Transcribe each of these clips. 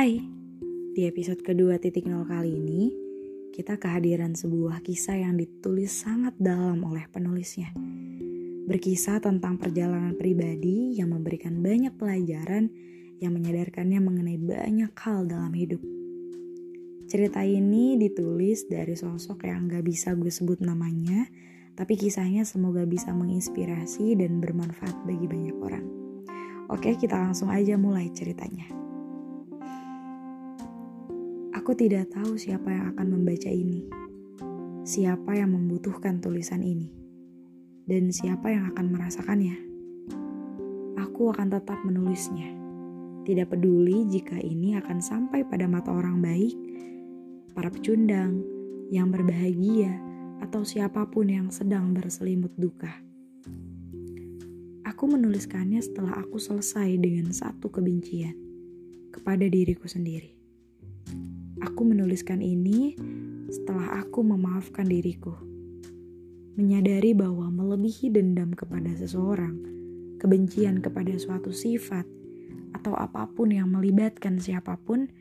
Hai, di episode kedua titik nol kali ini, kita kehadiran sebuah kisah yang ditulis sangat dalam oleh penulisnya. Berkisah tentang perjalanan pribadi yang memberikan banyak pelajaran yang menyadarkannya mengenai banyak hal dalam hidup. Cerita ini ditulis dari sosok yang gak bisa gue sebut namanya, tapi kisahnya semoga bisa menginspirasi dan bermanfaat bagi banyak orang. Oke, kita langsung aja mulai ceritanya. Aku tidak tahu siapa yang akan membaca ini, siapa yang membutuhkan tulisan ini, dan siapa yang akan merasakannya. Aku akan tetap menulisnya, tidak peduli jika ini akan sampai pada mata orang baik, para pecundang, yang berbahagia, atau siapa pun yang sedang berselimut duka. Aku menuliskannya setelah aku selesai dengan satu kebencian kepada diriku sendiri. Aku menuliskan ini setelah aku memaafkan diriku. Menyadari bahwa melebihi dendam kepada seseorang, kebencian kepada suatu sifat, atau apa pun yang melibatkan siapa pun,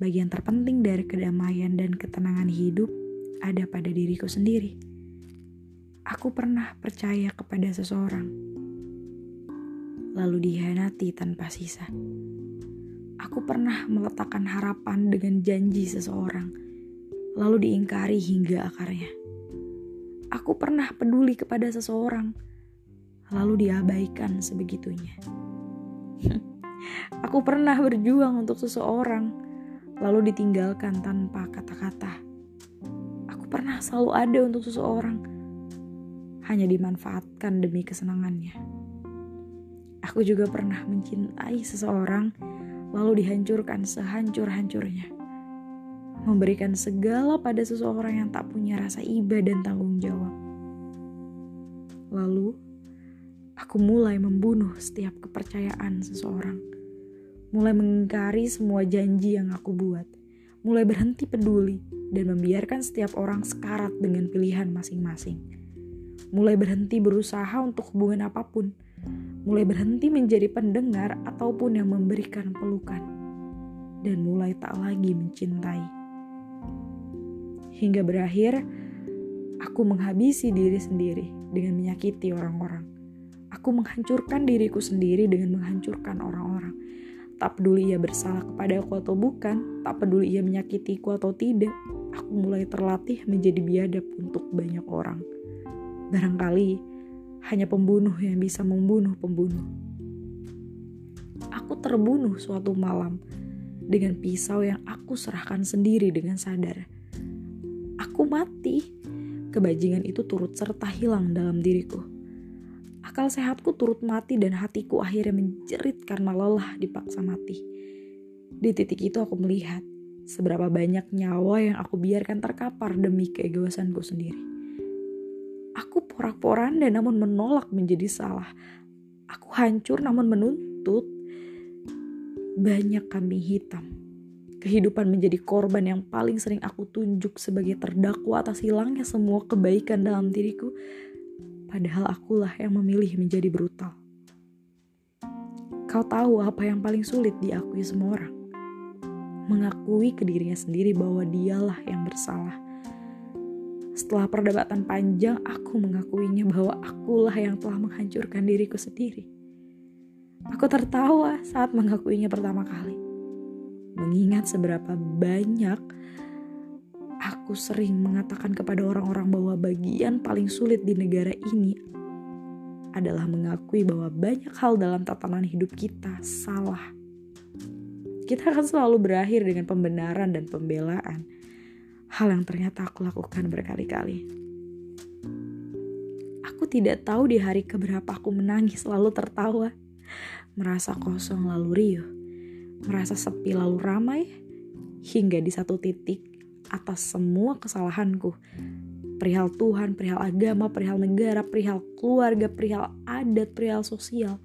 bagian terpenting dari kedamaian dan ketenangan hidup ada pada diriku sendiri. Aku pernah percaya kepada seseorang, lalu dihianati tanpa sisa. Aku pernah meletakkan harapan dengan janji seseorang, lalu diingkari hingga akarnya. Aku pernah peduli kepada seseorang, lalu diabaikan sebegitunya. Aku pernah berjuang untuk seseorang, lalu ditinggalkan tanpa kata-kata. Aku pernah selalu ada untuk seseorang, hanya dimanfaatkan demi kesenangannya. Aku juga pernah mencintai seseorang lalu dihancurkan sehancur-hancurnya. Memberikan segala pada seseorang yang tak punya rasa iba dan tanggung jawab. Lalu, aku mulai membunuh setiap kepercayaan seseorang. Mulai mengingkari semua janji yang aku buat. Mulai berhenti peduli dan membiarkan setiap orang sekarat dengan pilihan masing-masing. Mulai berhenti berusaha untuk hubungan apa pun mulai berhenti menjadi pendengar ataupun yang memberikan pelukan, dan mulai tak lagi mencintai. Hingga berakhir, aku menghabisi diri sendiri dengan menyakiti orang-orang. Aku menghancurkan diriku sendiri dengan menghancurkan orang-orang. Tak peduli ia bersalah kepada aku atau bukan, tak peduli ia menyakitiku atau tidak, aku mulai terlatih menjadi biadab untuk banyak orang. Barangkali hanya pembunuh yang bisa membunuh pembunuh. Aku terbunuh suatu malam dengan pisau yang aku serahkan sendiri dengan sadar. Aku mati. Kebajingan itu turut serta hilang dalam diriku. Akal sehatku turut mati dan hatiku akhirnya menjerit karena lelah dipaksa mati. Di titik itu aku melihat seberapa banyak nyawa yang aku biarkan terkapar demi keegoisanku sendiri. Porak-poranda namun menolak menjadi salah. Aku hancur namun menuntut. Banyak kambing hitam. Kehidupan menjadi korban yang paling sering aku tunjuk sebagai terdakwa atas hilangnya semua kebaikan dalam diriku. Padahal akulah yang memilih menjadi brutal. Kau tahu apa yang paling sulit diakui semua orang? Mengakui ke dirinya sendiri bahwa dialah yang bersalah setelah perdebatan panjang, aku mengakuinya bahwa akulah yang telah menghancurkan diriku sendiri. Aku tertawa saat mengakuinya pertama kali. Mengingat seberapa banyak aku sering mengatakan kepada orang-orang bahwa bagian paling sulit di negara ini adalah mengakui bahwa banyak hal dalam tatanan hidup kita salah. Kita akan selalu berakhir dengan pembenaran dan pembelaan hal yang ternyata aku lakukan berkali-kali. Aku tidak tahu di hari keberapa aku menangis lalu tertawa, merasa kosong lalu riuh, merasa sepi lalu ramai, hingga di satu titik atas semua kesalahanku, perihal Tuhan, perihal agama, perihal negara, perihal keluarga, perihal adat, perihal sosial,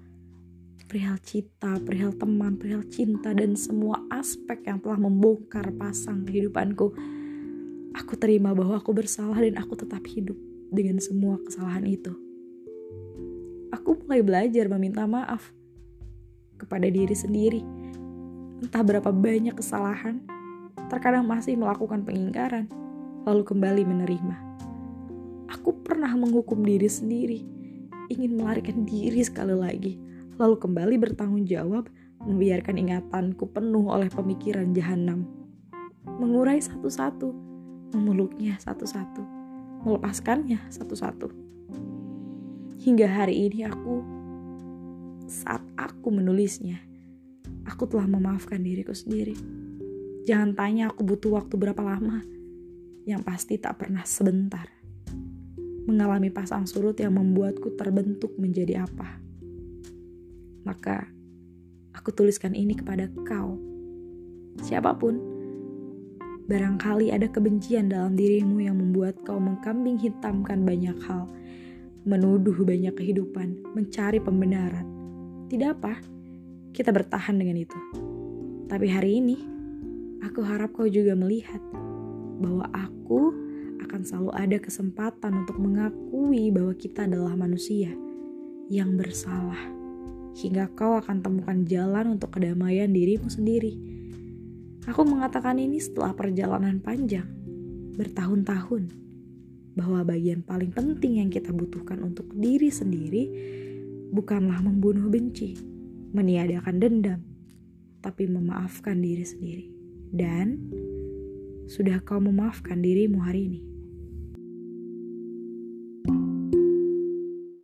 perihal cita, perihal teman, perihal cinta, dan semua aspek yang telah membongkar pasang kehidupanku Aku terima bahwa aku bersalah dan aku tetap hidup dengan semua kesalahan itu. Aku mulai belajar meminta maaf kepada diri sendiri. entah berapa banyak kesalahan, terkadang masih melakukan pengingkaran, lalu kembali menerima. Aku pernah menghukum diri sendiri, ingin melarikan diri sekali lagi, lalu kembali bertanggung jawab, membiarkan ingatanku penuh oleh pemikiran jahanam. Mengurai satu-satu, memeluknya satu-satu, melepaskannya satu-satu. Hingga hari ini aku, saat aku menulisnya, aku telah memaafkan diriku sendiri. Jangan tanya aku butuh waktu berapa lama, yang pasti tak pernah sebentar. Mengalami pasang surut yang membuatku terbentuk menjadi apa. Maka, aku tuliskan ini kepada kau. Siapa pun, barangkali ada kebencian dalam dirimu yang membuat kau mengkambing hitamkan banyak hal menuduh banyak kehidupan, mencari pembenaran. Tidak apa, kita bertahan dengan itu. Tapi hari ini, aku harap kau juga melihat bahwa aku akan selalu ada kesempatan untuk mengakui bahwa kita adalah manusia yang bersalah. Hingga kau akan temukan jalan untuk kedamaian dirimu sendiri. Aku mengatakan ini setelah perjalanan panjang, bertahun-tahun bahwa bagian paling penting yang kita butuhkan untuk diri sendiri bukanlah membunuh benci, meniadakan dendam, tapi memaafkan diri sendiri. Dan sudah kau memaafkan dirimu hari ini?